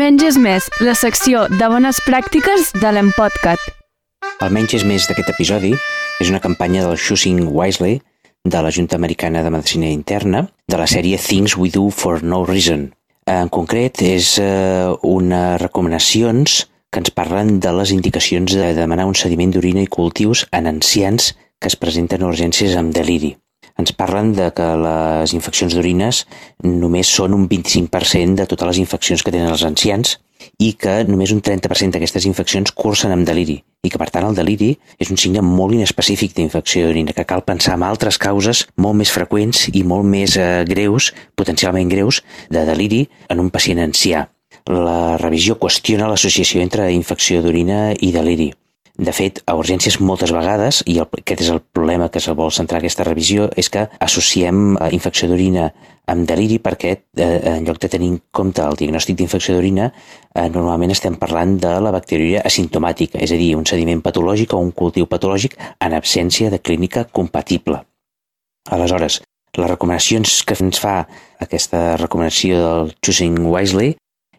Menys és més, la secció de bones pràctiques de l'Empodcat. El Menys és més d'aquest episodi és una campanya del Choosing Wisely de la Junta Americana de Medicina Interna de la sèrie Things We Do for No Reason. En concret, és eh, unes recomanacions que ens parlen de les indicacions de demanar un sediment d'orina i cultius en ancians que es presenten urgències amb deliri ens parlen de que les infeccions d'orines només són un 25% de totes les infeccions que tenen els ancians i que només un 30% d'aquestes infeccions cursen amb deliri i que per tant el deliri és un signe molt inespecífic d'infecció d'orina, que cal pensar en altres causes molt més freqüents i molt més eh, greus, potencialment greus, de deliri en un pacient ancià. La revisió qüestiona l'associació entre infecció d'orina i deliri. De fet, a urgències moltes vegades, i el, aquest és el problema que se vol centrar aquesta revisió, és que associem eh, infecció d'orina amb deliri perquè eh, en lloc de tenir en compte el diagnòstic d'infecció d'orina, eh, normalment estem parlant de la bacteriúria asimptomàtica, és a dir, un sediment patològic o un cultiu patològic en absència de clínica compatible. Aleshores, les recomanacions que ens fa aquesta recomanació del Choosing Wisely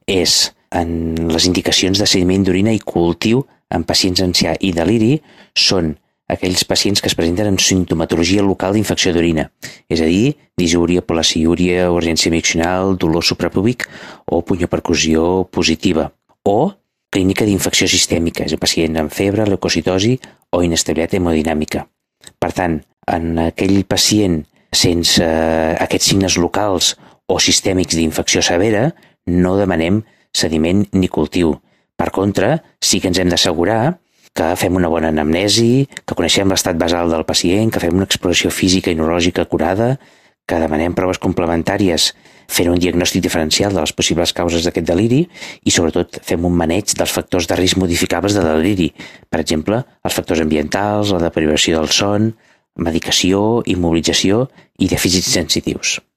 és en les indicacions de sediment d'orina i cultiu en pacients ancià i deliri són aquells pacients que es presenten amb sintomatologia local d'infecció d'orina, és a dir, disúria, polaciúria, urgència miccional, dolor suprapúbic o punyopercussió positiva, o clínica d'infecció sistèmica, és a pacient amb febre, leucocitosi o inestabilitat hemodinàmica. Per tant, en aquell pacient sense aquests signes locals o sistèmics d'infecció severa, no demanem sediment ni cultiu, per contra, sí que ens hem d'assegurar que fem una bona anamnesi, que coneixem l'estat basal del pacient, que fem una exploració física i neurològica curada, que demanem proves complementàries fent un diagnòstic diferencial de les possibles causes d'aquest deliri i sobretot fem un maneig dels factors de risc modificables de deliri, per exemple, els factors ambientals, la deprivació del son, medicació, immobilització i dèficits sensitius.